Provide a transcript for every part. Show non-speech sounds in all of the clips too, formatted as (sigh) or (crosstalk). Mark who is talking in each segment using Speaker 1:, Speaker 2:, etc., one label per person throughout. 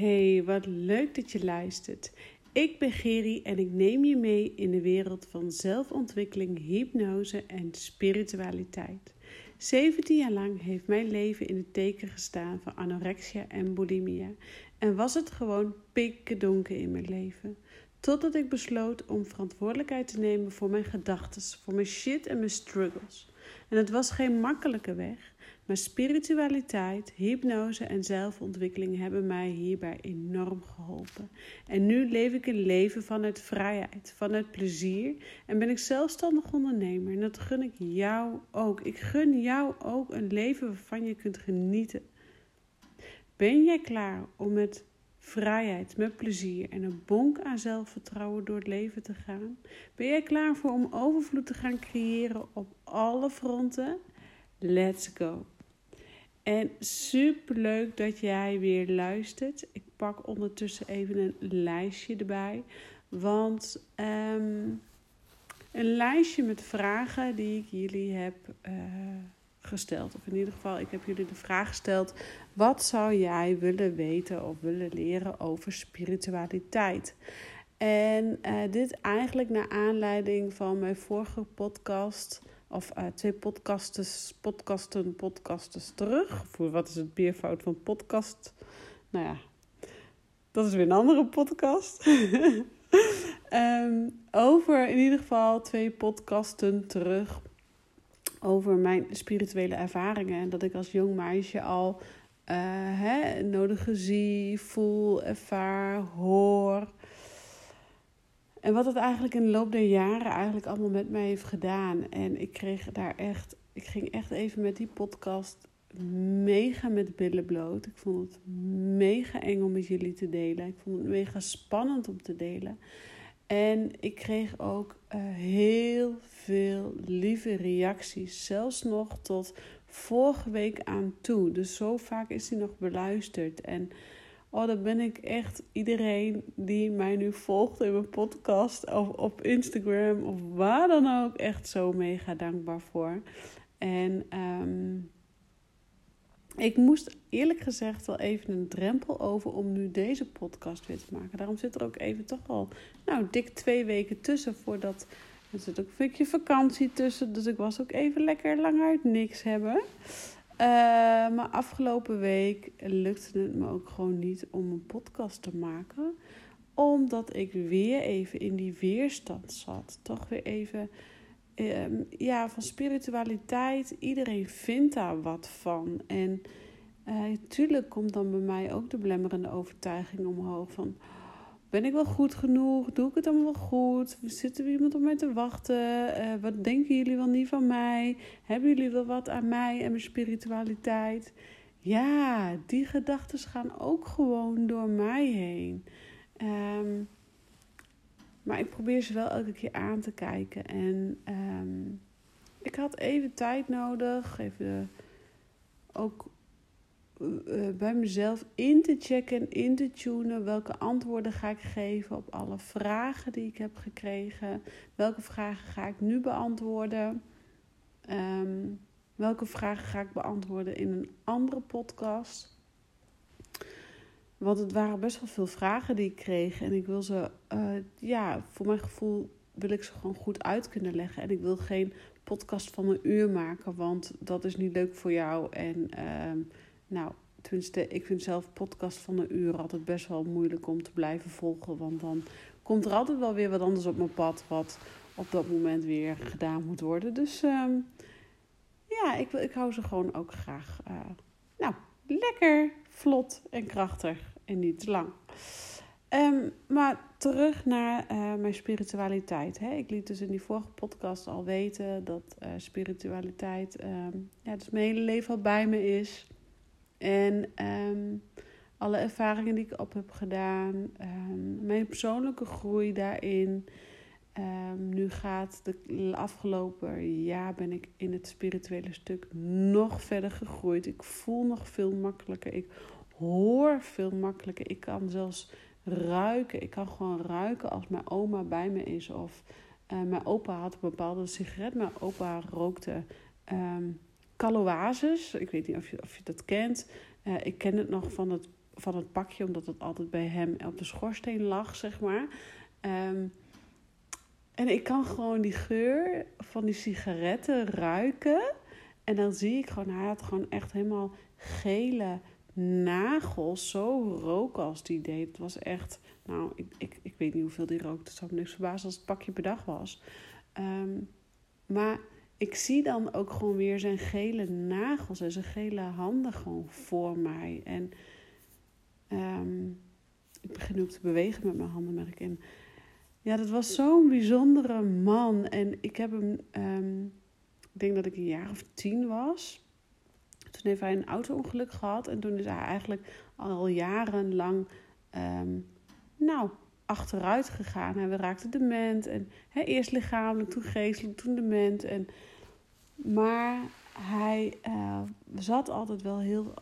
Speaker 1: Hey, wat leuk dat je luistert. Ik ben Geri en ik neem je mee in de wereld van zelfontwikkeling, hypnose en spiritualiteit. 17 jaar lang heeft mijn leven in het teken gestaan van anorexia en bulimia. En was het gewoon pikken donker in mijn leven. Totdat ik besloot om verantwoordelijkheid te nemen voor mijn gedachten, voor mijn shit en mijn struggles. En het was geen makkelijke weg. Maar spiritualiteit, hypnose en zelfontwikkeling hebben mij hierbij enorm geholpen. En nu leef ik een leven vanuit vrijheid, vanuit plezier en ben ik zelfstandig ondernemer. En dat gun ik jou ook. Ik gun jou ook een leven waarvan je kunt genieten. Ben jij klaar om met vrijheid, met plezier en een bonk aan zelfvertrouwen door het leven te gaan? Ben jij klaar voor om overvloed te gaan creëren op alle fronten? Let's go! En super leuk dat jij weer luistert. Ik pak ondertussen even een lijstje erbij. Want um, een lijstje met vragen die ik jullie heb uh, gesteld. Of in ieder geval, ik heb jullie de vraag gesteld: wat zou jij willen weten of willen leren over spiritualiteit? En uh, dit eigenlijk naar aanleiding van mijn vorige podcast of uh, twee podcasters, podcasten, podcasters terug. Voor wat is het beerfout van podcast? Nou ja, dat is weer een andere podcast. um, (laughs) over in ieder geval twee podcasten terug. Over mijn spirituele ervaringen. En dat ik als jong meisje al uh, hè, nodige zie, voel, ervaar, hoor. En wat het eigenlijk in de loop der jaren eigenlijk allemaal met mij heeft gedaan. En ik kreeg daar echt, ik ging echt even met die podcast mega met billen bloot. Ik vond het mega eng om met jullie te delen. Ik vond het mega spannend om te delen. En ik kreeg ook uh, heel veel lieve reacties. Zelfs nog tot vorige week aan toe. Dus zo vaak is die nog beluisterd. En Oh, dan ben ik echt iedereen die mij nu volgt in mijn podcast of op Instagram of waar dan ook echt zo mega dankbaar voor. En um, ik moest eerlijk gezegd wel even een drempel over om nu deze podcast weer te maken. Daarom zit er ook even toch al, nou, dik twee weken tussen voordat. Er zit ook een beetje vakantie tussen, dus ik was ook even lekker lang uit niks hebben. Uh, maar afgelopen week lukte het me ook gewoon niet om een podcast te maken. Omdat ik weer even in die weerstand zat. Toch weer even uh, ja, van spiritualiteit. Iedereen vindt daar wat van. En natuurlijk uh, komt dan bij mij ook de blemmerende overtuiging omhoog van ben ik wel goed genoeg? Doe ik het allemaal wel goed? Zit er iemand op mij te wachten? Uh, wat denken jullie wel niet van mij? Hebben jullie wel wat aan mij en mijn spiritualiteit? Ja, die gedachten gaan ook gewoon door mij heen. Um, maar ik probeer ze wel elke keer aan te kijken. En um, ik had even tijd nodig. Even ook bij mezelf in te checken, in te tunen. Welke antwoorden ga ik geven op alle vragen die ik heb gekregen? Welke vragen ga ik nu beantwoorden? Um, welke vragen ga ik beantwoorden in een andere podcast? Want het waren best wel veel vragen die ik kreeg. En ik wil ze, uh, ja, voor mijn gevoel wil ik ze gewoon goed uit kunnen leggen. En ik wil geen podcast van een uur maken, want dat is niet leuk voor jou. En uh, nou, tenminste, ik vind zelf podcast van een uur altijd best wel moeilijk om te blijven volgen. Want dan komt er altijd wel weer wat anders op mijn pad, wat op dat moment weer gedaan moet worden. Dus um, ja, ik, ik hou ze gewoon ook graag. Uh, nou, lekker, vlot en krachtig en niet te lang. Um, maar terug naar uh, mijn spiritualiteit. Hè. Ik liet dus in die vorige podcast al weten dat uh, spiritualiteit um, ja, dus mijn hele leven al bij me is. En um, alle ervaringen die ik op heb gedaan, um, mijn persoonlijke groei daarin. Um, nu gaat de afgelopen jaar ben ik in het spirituele stuk nog verder gegroeid. Ik voel nog veel makkelijker. Ik hoor veel makkelijker. Ik kan zelfs ruiken. Ik kan gewoon ruiken als mijn oma bij me is. Of uh, mijn opa had een bepaalde sigaret. Mijn opa rookte Caloases. Ik weet niet of je, of je dat kent. Uh, ik ken het nog van het van het pakje, omdat het altijd bij hem op de schoorsteen lag, zeg maar. Ehm, en ik kan gewoon die geur van die sigaretten ruiken. En dan zie ik gewoon, hij had gewoon echt helemaal gele nagels. Zo rook als die deed. Het was echt, nou, ik, ik, ik weet niet hoeveel die rookte. Het zou me niks verbazen als het pakje per dag was. Ehm, maar ik zie dan ook gewoon weer zijn gele nagels en zijn gele handen gewoon voor mij. En um, ik begin ook te bewegen met mijn handen, merk ik. Ja, dat was zo'n bijzondere man. En ik heb hem, um, ik denk dat ik een jaar of tien was. Toen heeft hij een auto-ongeluk gehad. En toen is hij eigenlijk al jarenlang, um, nou, achteruit gegaan. En we raakten dement. En eerst lichamelijk, toen geestelijk, toen dement. En, maar hij uh, zat altijd wel heel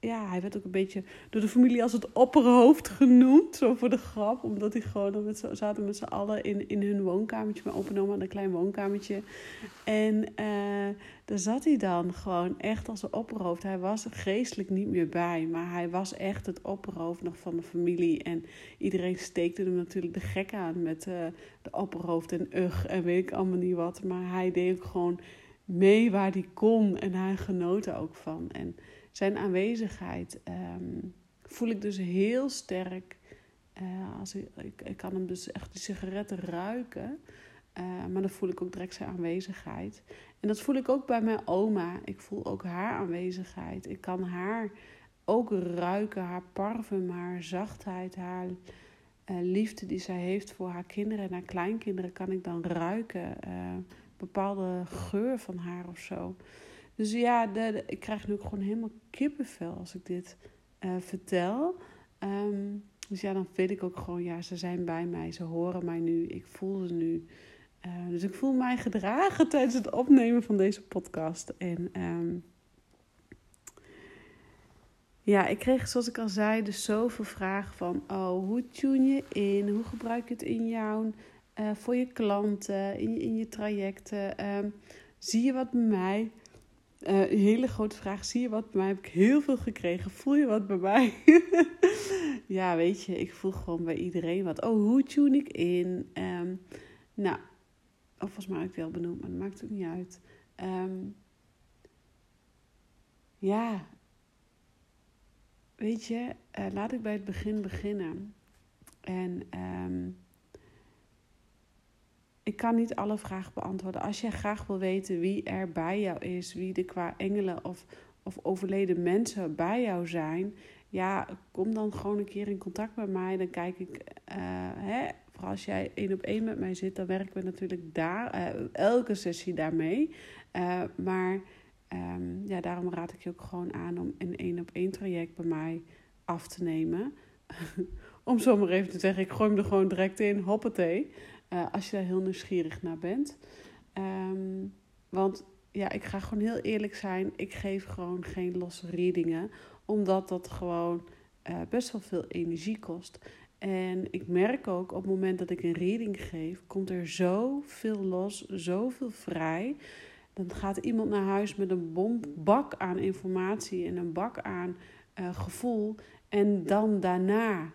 Speaker 1: ja, hij werd ook een beetje door de familie als het opperhoofd genoemd. Zo voor de grap. Omdat hij gewoon met zaten met z'n allen in, in hun woonkamertje. Mijn opa en een klein woonkamertje. En uh, daar zat hij dan gewoon echt als een opperhoofd. Hij was geestelijk niet meer bij. Maar hij was echt het opperhoofd nog van de familie. En iedereen steekte hem natuurlijk de gek aan met uh, de opperhoofd en ugh en weet ik allemaal niet wat. Maar hij deed ook gewoon mee waar hij kon. En hij genoot er ook van. En zijn aanwezigheid um, voel ik dus heel sterk. Uh, als ik, ik, kan hem dus echt die sigaretten ruiken. Uh, maar dan voel ik ook direct zijn aanwezigheid. En dat voel ik ook bij mijn oma. Ik voel ook haar aanwezigheid. Ik kan haar ook ruiken, haar parfum, haar zachtheid, haar uh, liefde die zij heeft voor haar kinderen en haar kleinkinderen, kan ik dan ruiken. bepaalde geur van haar of zo. Dus ja, ik krijg nu ook gewoon helemaal kippenvel als ik dit uh, vertel. Um, dus ja, dan weet ik ook gewoon, ja, ze zijn bij mij, ze horen mij nu, ik voel ze nu. Uh, dus ik voel mij gedragen (laughs) tijdens het opnemen van deze podcast. En um, ja, ik kreeg, zoals ik al zei, dus zoveel vragen van: oh, hoe tune je in? Hoe gebruik je het in jouw, uh, voor je klanten, in in je trajecten? Um, zie je wat bij mij? Uh, een hele grote vraag. Zie je wat bij mij? Heb ik heel veel gekregen. Voel je wat bij mij? (laughs) ja, weet je, ik voel gewoon bij iedereen wat. Oh, hoe tune ik in? Um, nou, of volgens mij heb ik wel benoemd, maar dat maakt ook niet uit. Um, ja, weet je, uh, laat ik bij het begin beginnen. En um, ik kan niet alle vragen beantwoorden. Als jij graag wil weten wie er bij jou is, wie er qua engelen of, of overleden mensen bij jou zijn, ja, kom dan gewoon een keer in contact met mij. Dan kijk ik, uh, hè, vooral als jij één op één met mij zit, dan werken we natuurlijk daar, uh, elke sessie daarmee. Uh, maar um, ja, daarom raad ik je ook gewoon aan om een één op één traject bij mij af te nemen. (laughs) om zomaar even te zeggen, ik gooi hem er gewoon direct in, hoppatee. Uh, als je daar heel nieuwsgierig naar bent. Um, want ja, ik ga gewoon heel eerlijk zijn. Ik geef gewoon geen losse readingen. Omdat dat gewoon uh, best wel veel energie kost. En ik merk ook op het moment dat ik een reading geef, komt er zoveel los, zoveel vrij. Dan gaat iemand naar huis met een bom, bak aan informatie en een bak aan uh, gevoel. En dan daarna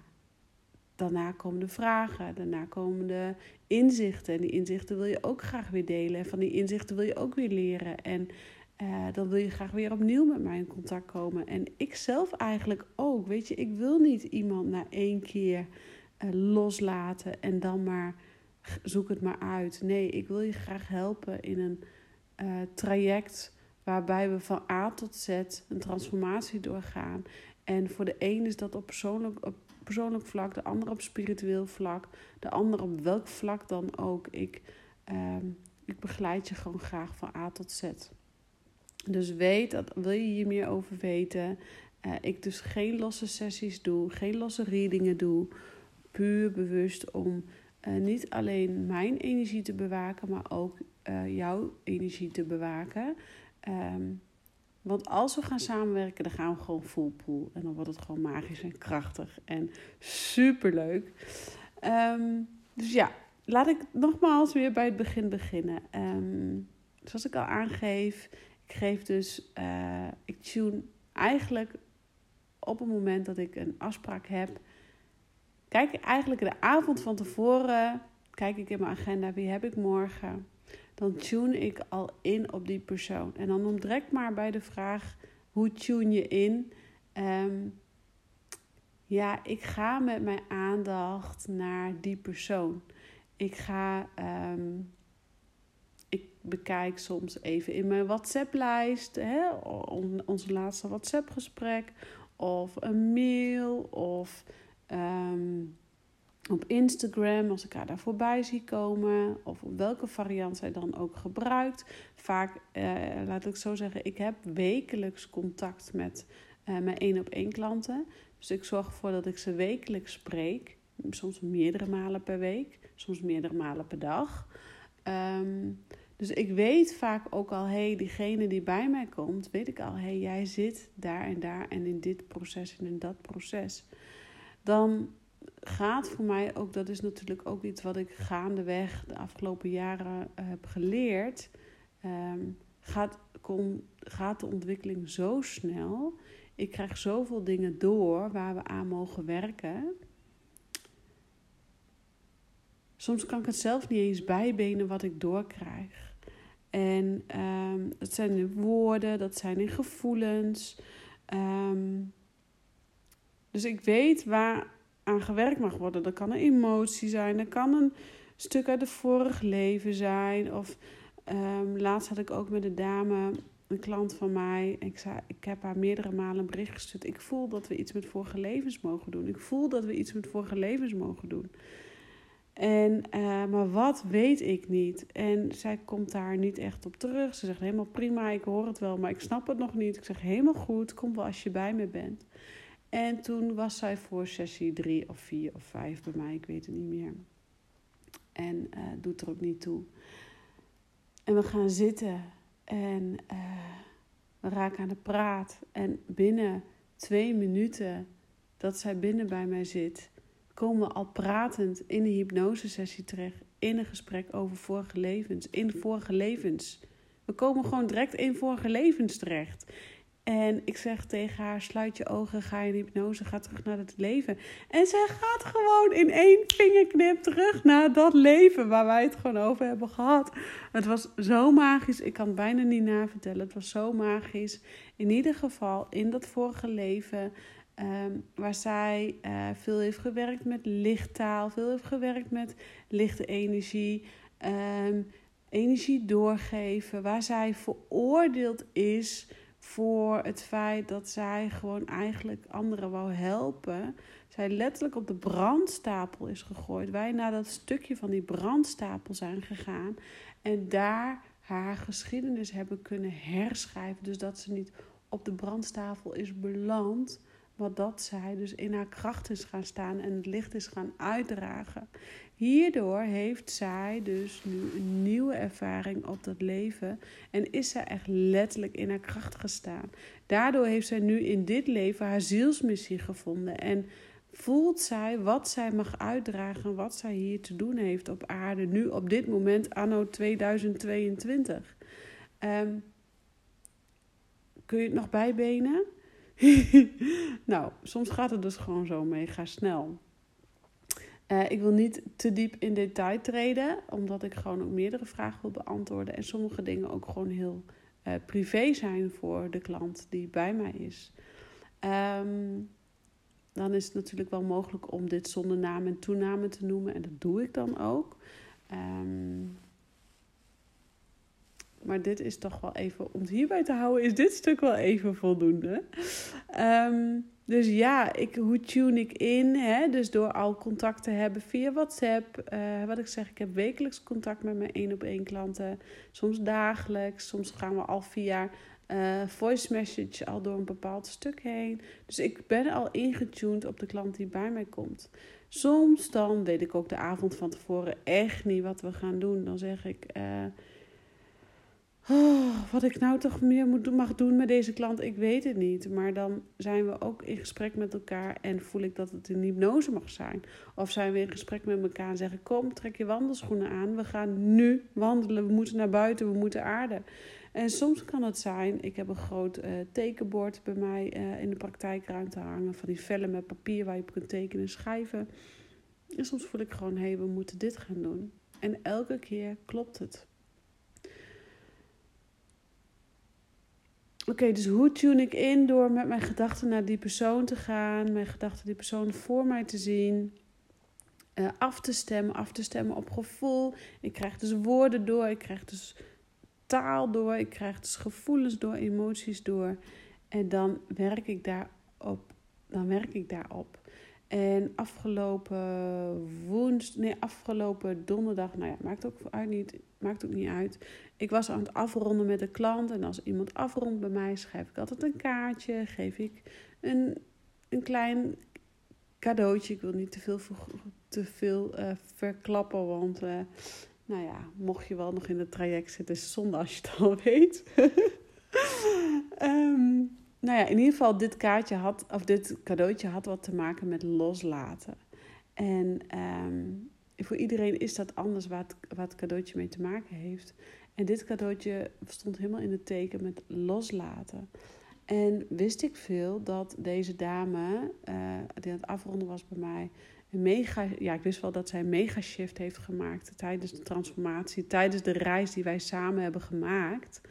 Speaker 1: daarna komen de vragen, daarna komen de inzichten. En die inzichten wil je ook graag weer delen. En van die inzichten wil je ook weer leren. En uh, dan wil je graag weer opnieuw met mij in contact komen. En ik zelf eigenlijk ook. Weet je, ik wil niet iemand na één keer uh, loslaten en dan maar zoek het maar uit. Nee, ik wil je graag helpen in een uh, traject waarbij we van A tot Z een transformatie doorgaan. En voor de een is dat op persoonlijk, op persoonlijk vlak, de ander op spiritueel vlak, de ander op welk vlak dan ook. Ik, uh, ik begeleid je gewoon graag van A tot Z. Dus weet dat, wil je hier meer over weten, uh, ik dus geen losse sessies doe, geen losse readingen doe, puur bewust om uh, niet alleen mijn energie te bewaken, maar ook uh, jouw energie te bewaken. Um, want als we gaan samenwerken, dan gaan we gewoon full pool. En dan wordt het gewoon magisch en krachtig en superleuk. Um, dus ja, laat ik nogmaals weer bij het begin beginnen. Um, zoals ik al aangeef, ik geef dus, uh, ik tune eigenlijk op het moment dat ik een afspraak heb, kijk ik eigenlijk de avond van tevoren, kijk ik in mijn agenda, wie heb ik morgen? Dan tune ik al in op die persoon. En dan ontdek maar bij de vraag, hoe tune je in? Ehm, ja, ik ga met mijn aandacht naar die persoon. Ik ga, ehm, ik bekijk soms even in mijn WhatsApp-lijst, onze laatste WhatsApp-gesprek, of een mail, of ehm, op Instagram, als ik haar daar voorbij zie komen, of welke variant zij dan ook gebruikt. Vaak, eh, laat ik zo zeggen, ik heb wekelijks contact met uh, mijn één op één klanten. Dus ik zorg ervoor dat ik ze wekelijks spreek. Soms meerdere malen per week, soms meerdere malen per dag. Ehm, dus ik weet vaak ook al, hé, hey, diegene die bij mij komt, weet ik al, hé, hey, jij zit daar en daar en in dit proces en in dat proces. Dan gaat voor mij ook, dat is natuurlijk ook iets wat ik gaandeweg de afgelopen jaren heb geleerd, ehm, gaat, kom, gaat de ontwikkeling zo snel ik krijg zoveel dingen door waar we aan mogen werken. Soms kan ik het zelf niet eens bijbenen wat ik doorkrijg. En um, dat zijn in woorden, dat zijn in gevoelens. Ehm, dus ik weet waar aan gewerkt mag worden. Dat kan een emotie zijn, dat kan een stuk uit het vorige leven zijn. Of um, laatst had ik ook met een dame een klant van mij, ik, zei, ik heb haar meerdere malen bericht gestuurd. Ik voel dat we iets met vorige levens mogen doen. Ik voel dat we iets met vorige levens mogen doen. En, uh, maar wat weet ik niet? En zij komt daar niet echt op terug. Ze zegt helemaal prima, ik hoor het wel, maar ik snap het nog niet. Ik zeg helemaal goed, kom wel als je bij me bent. En toen was zij voor sessie drie of vier of vijf bij mij, ik weet het niet meer. En uh, doet er ook niet toe. En we gaan zitten en uh, we raken aan de praat. En binnen twee minuten dat zij binnen bij mij zit, komen we al pratend in de hypnosesessie terecht. In een gesprek over vorige levens. In vorige levens. We komen gewoon direct in vorige levens terecht. En ik zeg tegen haar: sluit je ogen, ga in hypnose, ga terug naar het leven. En zij gaat gewoon in één vingerknip terug naar dat leven waar wij het gewoon over hebben gehad. Het was zo magisch, ik kan het bijna niet navertellen. Het was zo magisch. In ieder geval in dat vorige leven. Um, waar zij uh, veel heeft gewerkt met lichttaal, veel heeft gewerkt met lichte energie, um, energie doorgeven, waar zij veroordeeld is voor het feit dat zij gewoon eigenlijk anderen wou helpen. Zij letterlijk op de brandstapel is gegooid. Wij naar dat stukje van die brandstapel zijn gegaan. En daar haar geschiedenis hebben kunnen herschrijven. Dus dat ze niet op de brandstapel is beland. Maar dat zij dus in haar kracht is gaan staan en het licht is gaan uitdragen. Hierdoor heeft zij dus nu een nieuwe ervaring op dat leven en is zij echt letterlijk in haar kracht gestaan. Daardoor heeft zij nu in dit leven haar zielsmissie gevonden en voelt zij wat zij mag uitdragen, wat zij hier te doen heeft op aarde, nu op dit moment, anno 2022. Ehm, kun je het nog bijbenen? (laughs) nou, soms gaat het dus gewoon zo mega snel. Uh, ik wil niet te diep in detail treden, omdat ik gewoon ook meerdere vragen wil beantwoorden. En sommige dingen ook gewoon heel uh, privé zijn voor de klant die bij mij is. Um, dan is het natuurlijk wel mogelijk om dit zonder naam en toename te noemen. En dat doe ik dan ook. Um, maar dit is toch wel even, om het hierbij te houden, is dit stuk wel even voldoende. Um, dus ja, ik, hoe tune ik in? Hè? Dus door al contact te hebben via WhatsApp. Uh, wat ik zeg, ik heb wekelijks contact met mijn één op één klanten. Soms dagelijks. Soms gaan we al via uh, voice message al door een bepaald stuk heen. Dus ik ben al ingetuned op de klant die bij mij komt. Soms dan weet ik ook de avond van tevoren echt niet wat we gaan doen. Dan zeg ik. Uh, oh, wat ik nou toch meer moet, mag doen met deze klant, ik weet het niet. Maar dan zijn we ook in gesprek met elkaar en voel ik dat het een hypnose mag zijn. Of zijn we in gesprek met elkaar en zeggen: Kom, trek je wandelschoenen aan. We gaan nu wandelen. We moeten naar buiten, we moeten aarden. En soms kan het zijn, ik heb een groot uh, tekenbord bij mij uh, in de praktijkruimte hangen. Van die vellen met papier waar je op kunt tekenen en schrijven. En soms voel ik gewoon, hé, hey, we moeten dit gaan doen. En elke keer klopt het. Oké, dus hoe tune ik in door met mijn gedachten naar die persoon te gaan, mijn gedachten die persoon voor mij te zien, uh, af te stemmen, af te stemmen op gevoel. Ik krijg dus woorden door, ik krijg dus taal door, ik krijg dus gevoelens door, emoties door. En dan werk ik daarop. Dan werk ik daarop. En afgelopen woensdag, nee, afgelopen donderdag, nou ja, maakt ook, uit niet, maakt ook niet uit. Ik was aan het afronden met een klant. En als iemand afrondt bij mij, schrijf ik altijd een kaartje. Geef ik een, een klein cadeautje. Ik wil niet te veel, te veel uh, verklappen, want uh, nou ja, mocht je wel nog in het traject zitten, zonde als je het al weet. um, (laughs) nou ja, in ieder geval, dit kaartje had, of dit cadeautje had wat te maken met loslaten. En um, voor iedereen is dat anders wat, wat cadeautje mee te maken heeft. En dit cadeautje stond helemaal in het teken met loslaten. En wist ik veel dat deze dame, uh, die aan het afronden was bij mij, een mega, ja, ik wist wel dat zij een mega shift heeft gemaakt tijdens de transformatie, tijdens de reis die wij samen hebben gemaakt.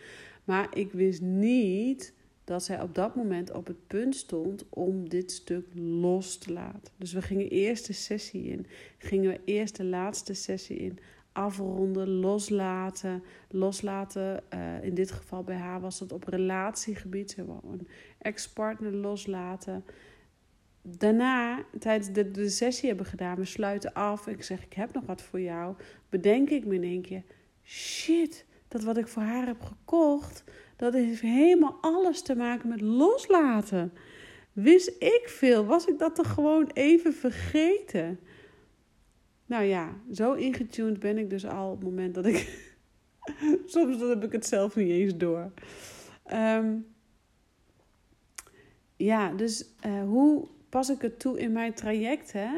Speaker 1: Maar ik wist niet dat zij op dat moment op het punt stond om dit stuk los te laten. Dus we gingen eerst de sessie in, gingen we eerst de laatste sessie in, afronden, loslaten. Loslaten, uh, in dit geval bij haar was dat op relatiegebied, ze een ex-partner loslaten. Daarna, tijdens de, de sessie hebben gedaan, we sluiten af. Ik zeg, ik heb nog wat voor jou. Bedenk ik me in één keer, shit, dat wat ik voor haar heb gekocht, dat heeft helemaal alles te maken met loslaten. Wist ik veel? Was ik dat toch gewoon even vergeten? Nou ja, zo ingetuned ben ik dus al op het moment dat ik. (laughs) Soms dan heb ik het zelf niet eens door. Um, ja, dus uh, hoe pas ik het toe in mijn traject? Hè?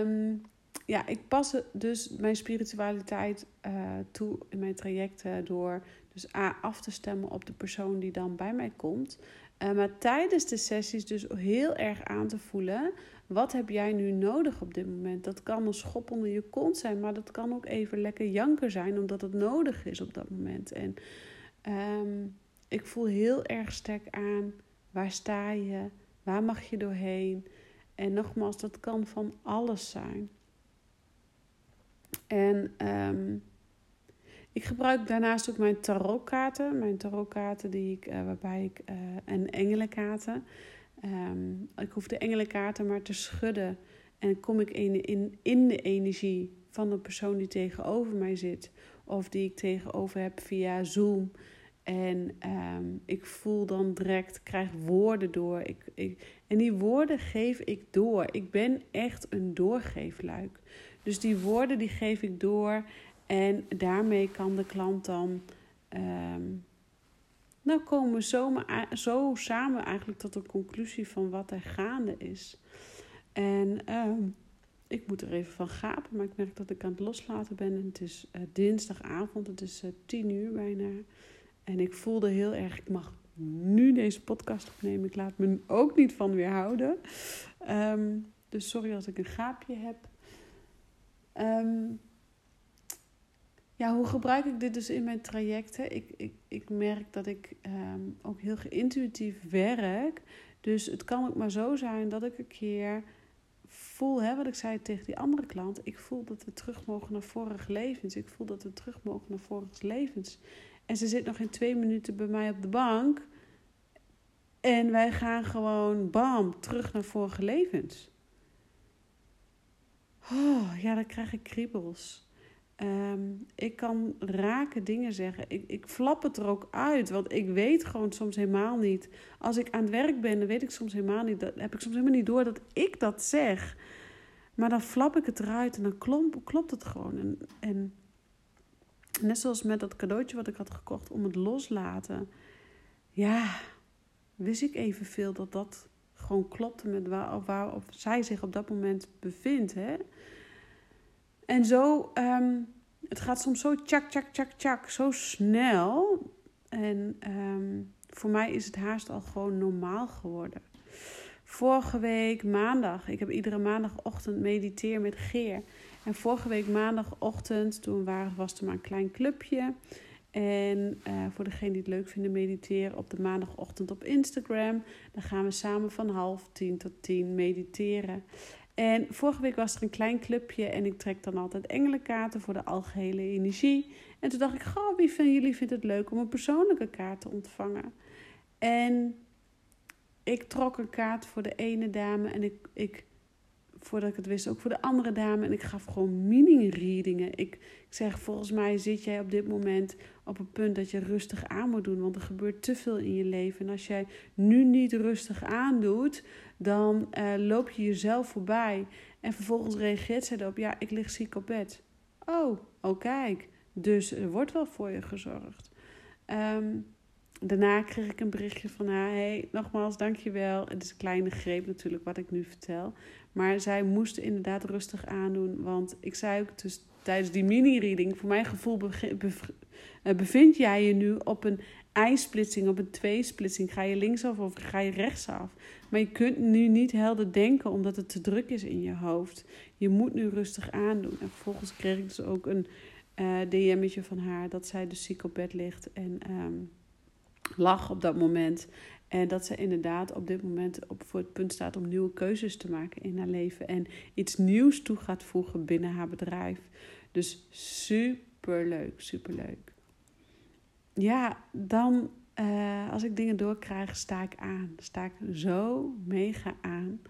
Speaker 1: Um, ja, ik pas dus mijn spiritualiteit uh, toe in mijn trajecten door dus A, af te stemmen op de persoon die dan bij mij komt. Uh, maar tijdens de sessies dus heel erg aan te voelen. Wat heb jij nu nodig op dit moment? Dat kan een schop onder je kont zijn, maar dat kan ook even lekker janker zijn, omdat het nodig is op dat moment. En um, ik voel heel erg sterk aan waar sta je, waar mag je doorheen. En nogmaals, dat kan van alles zijn. En um, ik gebruik daarnaast ook mijn tarotkaarten. Mijn tarotkaarten die ik, uh, waarbij ik uh, en engelenkaarten. Um, ik hoef de engelenkaarten maar te schudden. En kom ik in, in, in de energie van de persoon die tegenover mij zit. Of die ik tegenover heb via Zoom. En um, ik voel dan direct, krijg woorden door. Ik, ik, en die woorden geef ik door. Ik ben echt een doorgeefluik. Dus die woorden die geef ik door. En daarmee kan de klant dan. Um, nou komen we zo, zo samen eigenlijk tot een conclusie van wat er gaande is. En um, ik moet er even van gapen, maar ik merk dat ik aan het loslaten ben. En het is uh, dinsdagavond, het is uh, tien uur bijna. En ik voelde heel erg, ik mag nu deze podcast opnemen. Ik laat me ook niet van weerhouden. Um, dus sorry als ik een gaapje heb. Um, ja, hoe gebruik ik dit dus in mijn trajecten? Ik, ik, ik merk dat ik um, ook heel intuïtief werk. Dus het kan ook maar zo zijn dat ik een keer voel, hè, wat ik zei tegen die andere klant. Ik voel dat we terug mogen naar vorige levens. Ik voel dat we terug mogen naar vorige levens. En ze zit nog in twee minuten bij mij op de bank. En wij gaan gewoon, bam, terug naar vorige levens. Oh, ja, dan krijg ik kriebels. Um, ik kan rake dingen zeggen. Ik, ik flap het er ook uit, want ik weet gewoon soms helemaal niet. Als ik aan het werk ben, dan weet ik soms helemaal niet. Dat, heb ik soms helemaal niet door dat ik dat zeg. Maar dan flap ik het eruit en dan klopt het gewoon. En, en net zoals met dat cadeautje wat ik had gekocht om het loslaten. Ja, wist ik evenveel dat dat gewoon klopte met waar, waar of zij zich op dat moment bevindt. Hè? En zo, um, het gaat soms zo tjak, tjak, tjak, tjak, zo snel. En ehm, voor mij is het haast al gewoon normaal geworden. Vorige week maandag, ik heb iedere maandagochtend mediteer met Geer. En vorige week maandagochtend, toen was er maar een klein clubje. En uh, voor degene die het leuk vinden, mediteren op de maandagochtend op Instagram. Dan gaan we samen van half tien tot tien mediteren. En vorige week was er een klein clubje en ik trek dan altijd engelenkaarten voor de algehele energie. En toen dacht ik, goh, wie van jullie vindt het leuk om een persoonlijke kaart te ontvangen? En ik trok een kaart voor de ene dame en ik, ik voordat ik het wist, ook voor de andere dame. En ik gaf gewoon mini-readingen. Ik, ik zeg, volgens mij zit jij op dit moment op een punt dat je rustig aan moet doen. Want er gebeurt te veel in je leven. En als jij nu niet rustig aandoet, dan uh, loop je jezelf voorbij. En vervolgens reageert zij erop, ja, ik lig ziek op bed. Oh, oh kijk. Dus er wordt wel voor je gezorgd. Um, daarna kreeg ik een berichtje van haar. Hey, nogmaals, dankjewel. Het is een kleine greep natuurlijk wat ik nu vertel. Maar zij moest inderdaad rustig aandoen. Want ik zei ook dus tijdens die mini-reading... voor mijn gevoel eh, bevind jij je nu op een I-splitsing, op een twee-splitsing. Ga je linksaf of ga je rechtsaf? Maar je kunt nu niet helder denken omdat het te druk is in je hoofd. Je moet nu rustig aandoen. En vervolgens kreeg ik dus ook een uh, DM'tje van haar... dat zij dus ziek op bed ligt en... Um, lag op dat moment. En dat ze inderdaad op dit moment op, voor het punt staat om nieuwe keuzes te maken in haar leven. En iets nieuws toe gaat voegen binnen haar bedrijf. Dus super leuk, super leuk. Ja, dan uh, als ik dingen doorkrijg, sta ik aan. Sta ik zo mega aan.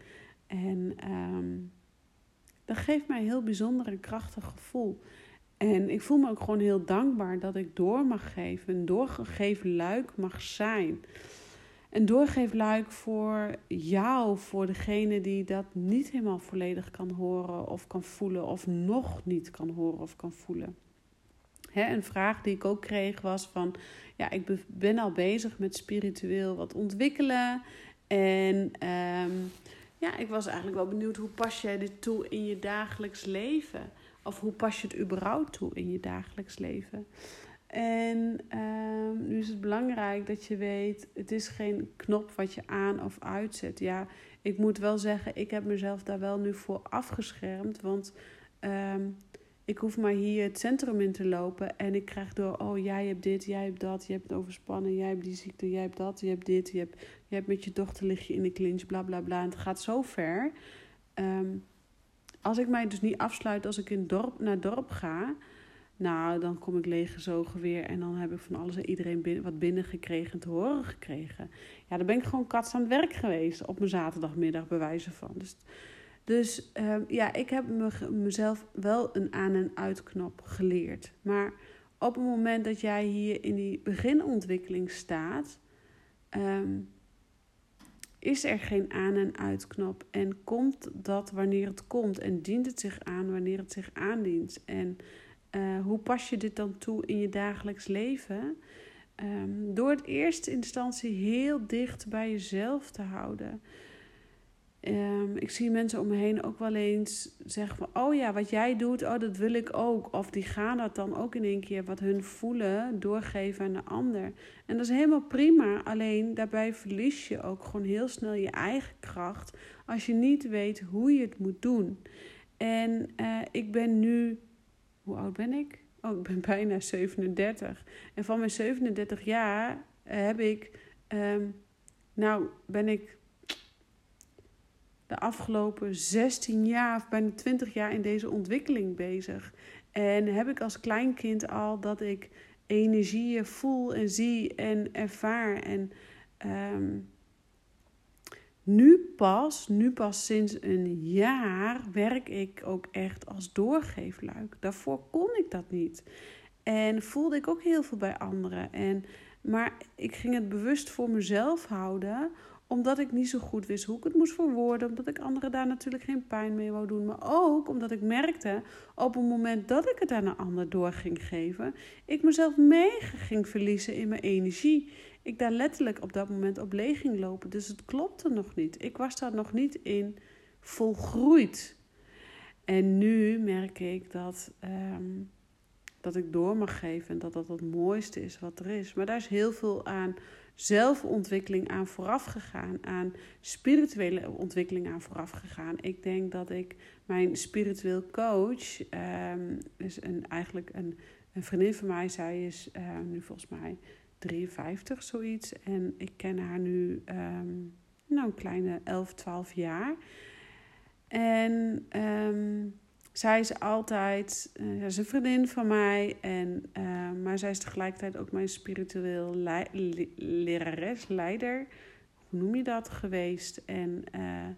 Speaker 1: En um, dat geeft mij een heel bijzonder en krachtig gevoel. En ik voel me ook gewoon heel dankbaar dat ik door mag geven. Een doorgegeven luik mag zijn. Een doorgegeven luik voor jou, voor degene die dat niet helemaal volledig kan horen of kan voelen, of nog niet kan horen of kan voelen. Hè, een vraag die ik ook kreeg was van, ja, ik ben al bezig met spiritueel wat ontwikkelen. En um, ja, ik was eigenlijk wel benieuwd, hoe pas jij dit toe in je dagelijks leven? Of hoe pas je het überhaupt toe in je dagelijks leven? En uh, nu is het belangrijk dat je weet, het is geen knop wat je aan of uitzet. Ja, ik moet wel zeggen, ik heb mezelf daar wel nu voor afgeschermd. Want um, ik hoef maar hier het centrum in te lopen en ik krijg door, oh jij hebt dit, jij hebt dat, je hebt overspannen, jij hebt die ziekte, jij hebt dat, je hebt dit, je hebt, hebt met je dochter lig je in de clinch, bla bla bla. Het gaat zo ver. Um, als ik mij dus niet afsluit als ik in dorp, naar het dorp ga, nou, dan kom ik leeggezogen weer en dan heb ik van alles en iedereen wat binnengekregen en te horen gekregen. Ja, dan ben ik gewoon kats aan het werk geweest op mijn zaterdagmiddag, bij wijze van. Dus, dus uh, ja, ik heb me, mezelf wel een aan- en uitknop geleerd. Maar op het moment dat jij hier in die beginontwikkeling staat, um, is er geen aan- en uitknop. En komt dat wanneer het komt? En dient het zich aan wanneer het zich aandient? En uh, hoe pas je dit dan toe in je dagelijks leven? Um, door het eerste instantie heel dicht bij jezelf te houden. Um, ik zie mensen om me heen ook wel eens zeggen van... oh ja, wat jij doet, oh, dat wil ik ook. Of die gaan dat dan ook in één keer wat hun voelen doorgeven aan de ander. En dat is helemaal prima. Alleen daarbij verlies je ook gewoon heel snel je eigen kracht... als je niet weet hoe je het moet doen. En uh, ik ben nu... Hoe oud ben ik? Oh, ik ben (laughs) bijna 37. En van mijn 37 jaar heb ik... Um, nou, ben ik de afgelopen 16 jaar of bijna 20 jaar in deze ontwikkeling bezig. En heb ik als kleinkind al dat ik energieën voel en zie en ervaar. En um, nu pas, nu pas sinds een jaar, werk ik ook echt als doorgeefluik. Daarvoor kon ik dat niet. En voelde ik ook heel veel bij anderen. En, maar ik ging het bewust voor mezelf houden omdat ik niet zo goed wist hoe ik het moest verwoorden. Omdat ik anderen daar natuurlijk geen pijn mee wou doen. Maar ook omdat ik merkte op het moment dat ik het aan een ander door ging geven. Ik mezelf mega ging verliezen in mijn energie. Ik daar letterlijk op dat moment op leeg ging lopen. Dus het klopte nog niet. Ik was daar nog niet in volgroeid. En nu merk ik dat. Um, dat ik door mag geven en dat dat het mooiste is wat er is. Maar daar is heel veel aan zelfontwikkeling aan vooraf gegaan, aan spirituele ontwikkeling aan vooraf gegaan. Ik denk dat ik mijn spiritueel coach, um, is een, eigenlijk een, een vriendin van mij, zij is uh, nu volgens mij 53, zoiets. En ik ken haar nu um, nou, een kleine 11, 12 jaar. En um, zij is altijd, uh, is een vriendin van mij, en, uh, maar zij is tegelijkertijd ook mijn spiritueel le lerares, leider. Hoe noem je dat geweest? En uh,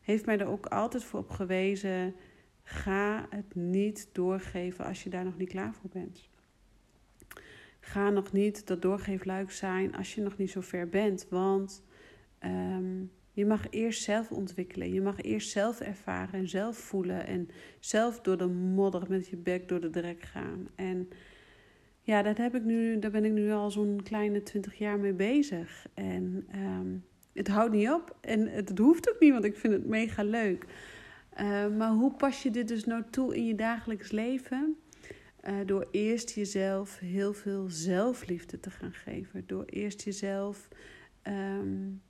Speaker 1: heeft mij er ook altijd voor op gewezen: ga het niet doorgeven als je daar nog niet klaar voor bent. Ga nog niet dat doorgeefluik zijn als je nog niet zo ver bent, want. Um, je mag eerst zelf ontwikkelen. Je mag eerst zelf ervaren en zelf voelen. En zelf door de modder met je bek door de drek gaan. En ja, dat heb ik nu, daar ben ik nu al zo'n kleine twintig jaar mee bezig. En um, het houdt niet op. En het, hoeft ook niet, want ik vind het mega leuk. Uh, maar hoe pas je dit dus nou toe in je dagelijks leven? Uh, door eerst jezelf heel veel zelfliefde te gaan geven. Door eerst jezelf. Um,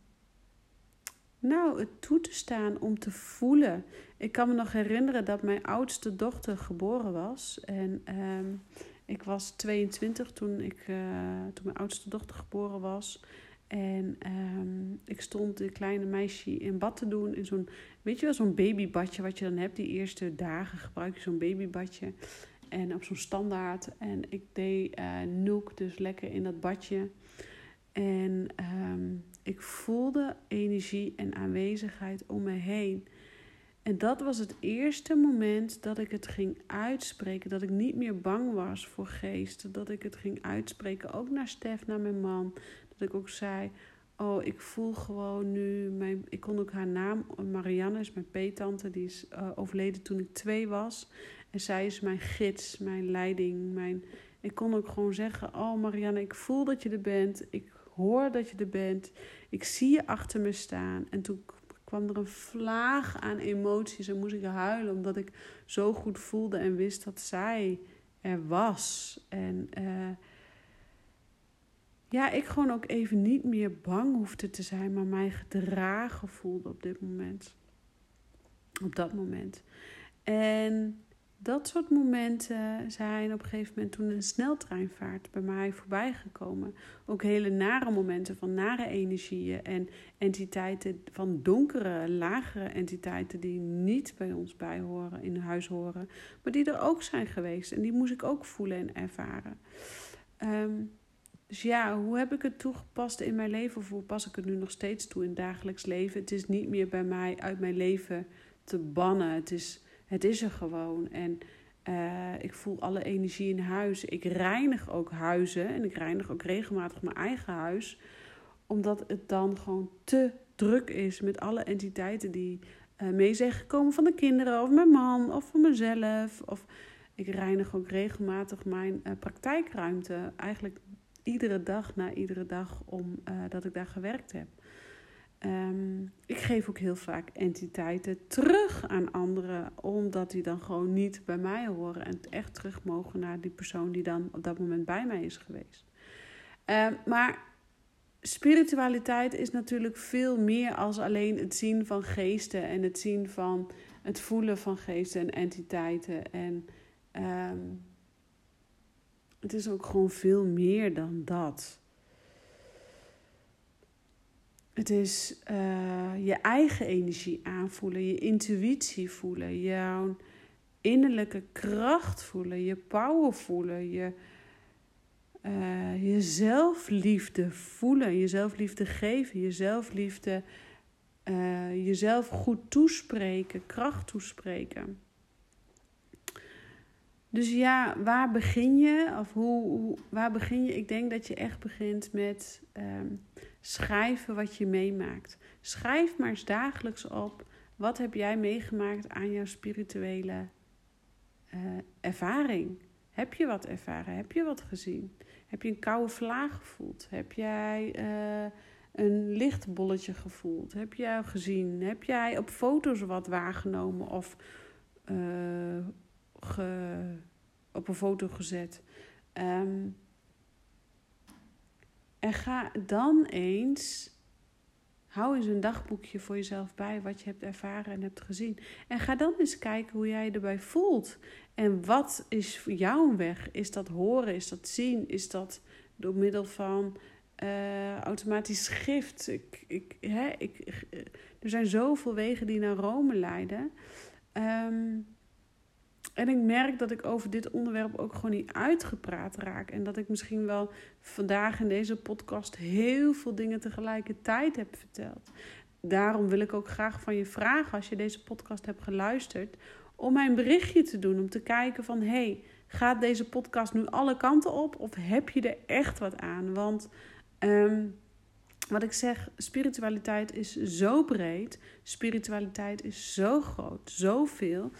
Speaker 1: nou, het toe te staan om te voelen. Ik kan me nog herinneren dat mijn oudste dochter geboren was. En um, ik was 22 toen, ik, uh, toen mijn oudste dochter geboren was. En um, ik stond een kleine meisje in bad te doen. In zo'n, weet je wel, zo'n babybadje wat je dan hebt. Die eerste dagen gebruik je zo'n babybadje. En op zo'n standaard. En ik deed uh, Noek dus lekker in dat badje. En um, ik voelde energie en aanwezigheid om me heen. En dat was het eerste moment dat ik het ging uitspreken. Dat ik niet meer bang was voor geesten. Dat ik het ging uitspreken, ook naar Stef, naar mijn man. Dat ik ook zei: Oh, ik voel gewoon nu. Mijn, ik kon ook haar naam, Marianne is mijn peetante, die is uh, overleden toen ik twee was. En zij is mijn gids, mijn leiding. Mijn, ik kon ook gewoon zeggen: Oh, Marianne, ik voel dat je er bent. Ik hoor dat je er bent. Ik zie je achter me staan. En toen kwam er een vlaag aan emoties en moest ik huilen, omdat ik zo goed voelde en wist dat zij er was. En uh, ja, ik gewoon ook even niet meer bang hoefde te zijn, maar mij gedragen voelde op dit moment. Op dat moment. En dat soort momenten zijn op een gegeven moment toen een sneltreinvaart bij mij voorbij gekomen. Ook hele nare momenten van nare energieën en entiteiten van donkere, lagere entiteiten die niet bij ons bij horen, in huis horen, maar die er ook zijn geweest. En die moest ik ook voelen en ervaren. Um, dus ja, hoe heb ik het toegepast in mijn leven? Of hoe pas ik het nu nog steeds toe in het dagelijks leven? Het is niet meer bij mij uit mijn leven te bannen. Het is het is er gewoon. En uh, ik voel alle energie in huis. Ik reinig ook huizen en ik reinig ook regelmatig mijn eigen huis. Omdat het dan gewoon te druk is met alle entiteiten die uh, mee zijn gekomen van de kinderen of mijn man of van mezelf. Of ik reinig ook regelmatig mijn uh, praktijkruimte. Eigenlijk iedere dag na iedere dag omdat dat ik daar gewerkt heb. Um, ik geef ook heel vaak entiteiten terug aan anderen, omdat die dan gewoon niet bij mij horen en echt terug mogen naar die persoon die dan op dat moment bij mij is geweest. Um, maar spiritualiteit is natuurlijk veel meer als alleen het zien van geesten en het zien van het voelen van geesten en entiteiten. En um, het is ook gewoon veel meer dan dat. Het is uh, je eigen energie aanvoelen, je intuïtie voelen, jouw innerlijke kracht voelen, je power voelen, je, uh, je zelfliefde voelen, je zelfliefde geven, je zelfliefde, uh, jezelf goed toespreken, kracht toespreken. Dus ja, waar begin je? Of hoe, waar begin je? Ik denk dat je echt begint met um, schrijven wat je meemaakt. Schrijf maar eens dagelijks op. Wat heb jij meegemaakt aan jouw spirituele uh, ervaring? Heb je wat ervaren? Heb je wat gezien? Heb je een koude vlaag gevoeld? Heb jij uh, een lichtbolletje gevoeld? Heb jij gezien? Heb jij op foto's wat waargenomen of uh, ge, op een foto gezet. Ehm, en ga dan eens. Hou eens een dagboekje voor jezelf bij wat je hebt ervaren en hebt gezien. En ga dan eens kijken hoe jij je erbij voelt. En wat is voor jou een weg? Is dat horen? Is dat zien? Is dat door middel van uh, automatisch schrift? Ik, ik, hè, ik, er zijn zoveel wegen die naar Rome leiden. Um, en ik merk dat ik over dit onderwerp ook gewoon niet uitgepraat raak. En dat ik misschien wel vandaag in deze podcast heel veel dingen tegelijkertijd heb verteld. Daarom wil ik ook graag van je vragen, als je deze podcast hebt geluisterd, om mij een berichtje te doen. Om te kijken van, hey, gaat deze podcast nu alle kanten op? Of heb je er echt wat aan? Want um, wat ik zeg, spiritualiteit is zo breed. Spiritualiteit is zo groot, zoveel.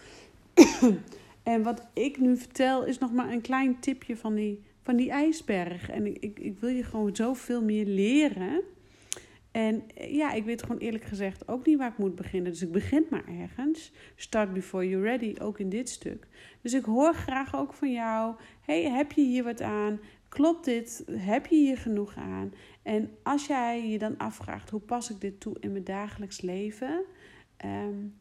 Speaker 1: En wat ik nu vertel is nog maar een klein tipje van die, van die ijsberg. En ik, ik, wil je gewoon zoveel meer leren. En ja, ik weet gewoon eerlijk gezegd ook niet waar ik moet beginnen. Dus ik begin maar ergens. Start before you're ready, ook in dit stuk. Dus ik hoor graag ook van jou. Hey, heb je hier wat aan? Klopt dit? Heb je hier genoeg aan? En als jij je dan afvraagt, hoe pas ik dit toe in mijn dagelijks leven? Um,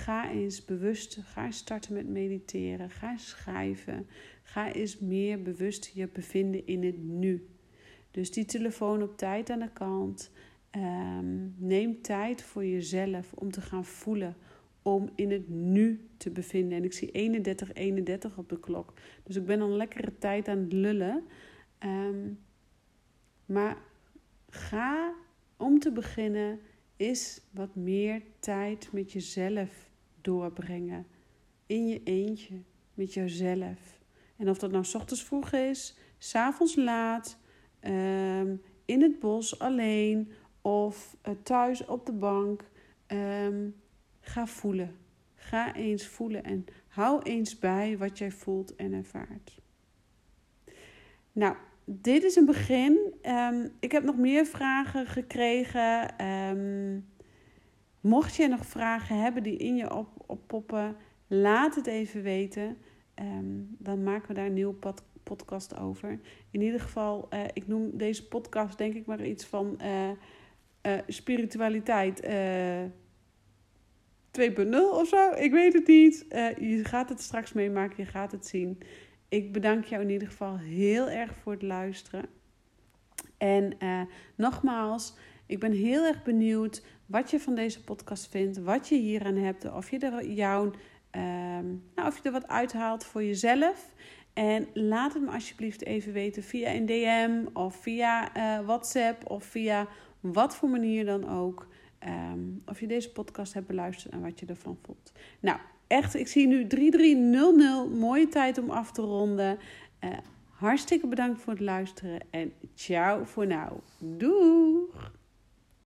Speaker 1: Ga eens bewust, ga starten met mediteren. Ga schrijven. Ga eens meer bewust je bevinden in het nu. Dus die telefoon op tijd aan de kant. Ehm, neem tijd voor jezelf om te gaan voelen. Om in het nu te bevinden. En ik zie 31, 31 op de klok. Dus ik ben al een lekkere tijd aan het lullen. Ehm, maar ga om te beginnen is wat meer tijd met jezelf doorbrengen. In je eentje, met jezelf. En of dat nou s ochtends vroeg is, s avonds laat, ehm, in het bos alleen of uh, thuis op de bank. Ehm, ga voelen. Ga eens voelen en hou eens bij wat jij voelt en ervaart. Nou, dit is een begin. Um, ik heb nog meer vragen gekregen. Mocht je nog vragen hebben die in je op, oppoppen, laat het even weten. Ehm, dan maken we daar een nieuwe podcast over. In ieder geval, uh, ik noem deze podcast denk ik maar iets van uh, uh, spiritualiteit 2.0 of zo. Ik weet het niet. je gaat het straks meemaken, je gaat het zien. Ik bedank jou in ieder geval heel erg voor het luisteren. En nogmaals, ik ben heel erg benieuwd wat je van deze podcast vindt, wat je hieraan hebt, of je er jou, ehm, nou, of je er wat uithaalt voor jezelf. En laat het me alsjeblieft even weten via een DM of via uh, WhatsApp of via wat voor manier dan ook. Um, of je deze podcast hebt beluisterd en wat je ervan voelt. Nou, echt, ik zie nu 3300. Mooie tijd om af te ronden. Uh, hartstikke bedankt voor het luisteren en ciao voor nu. Doei!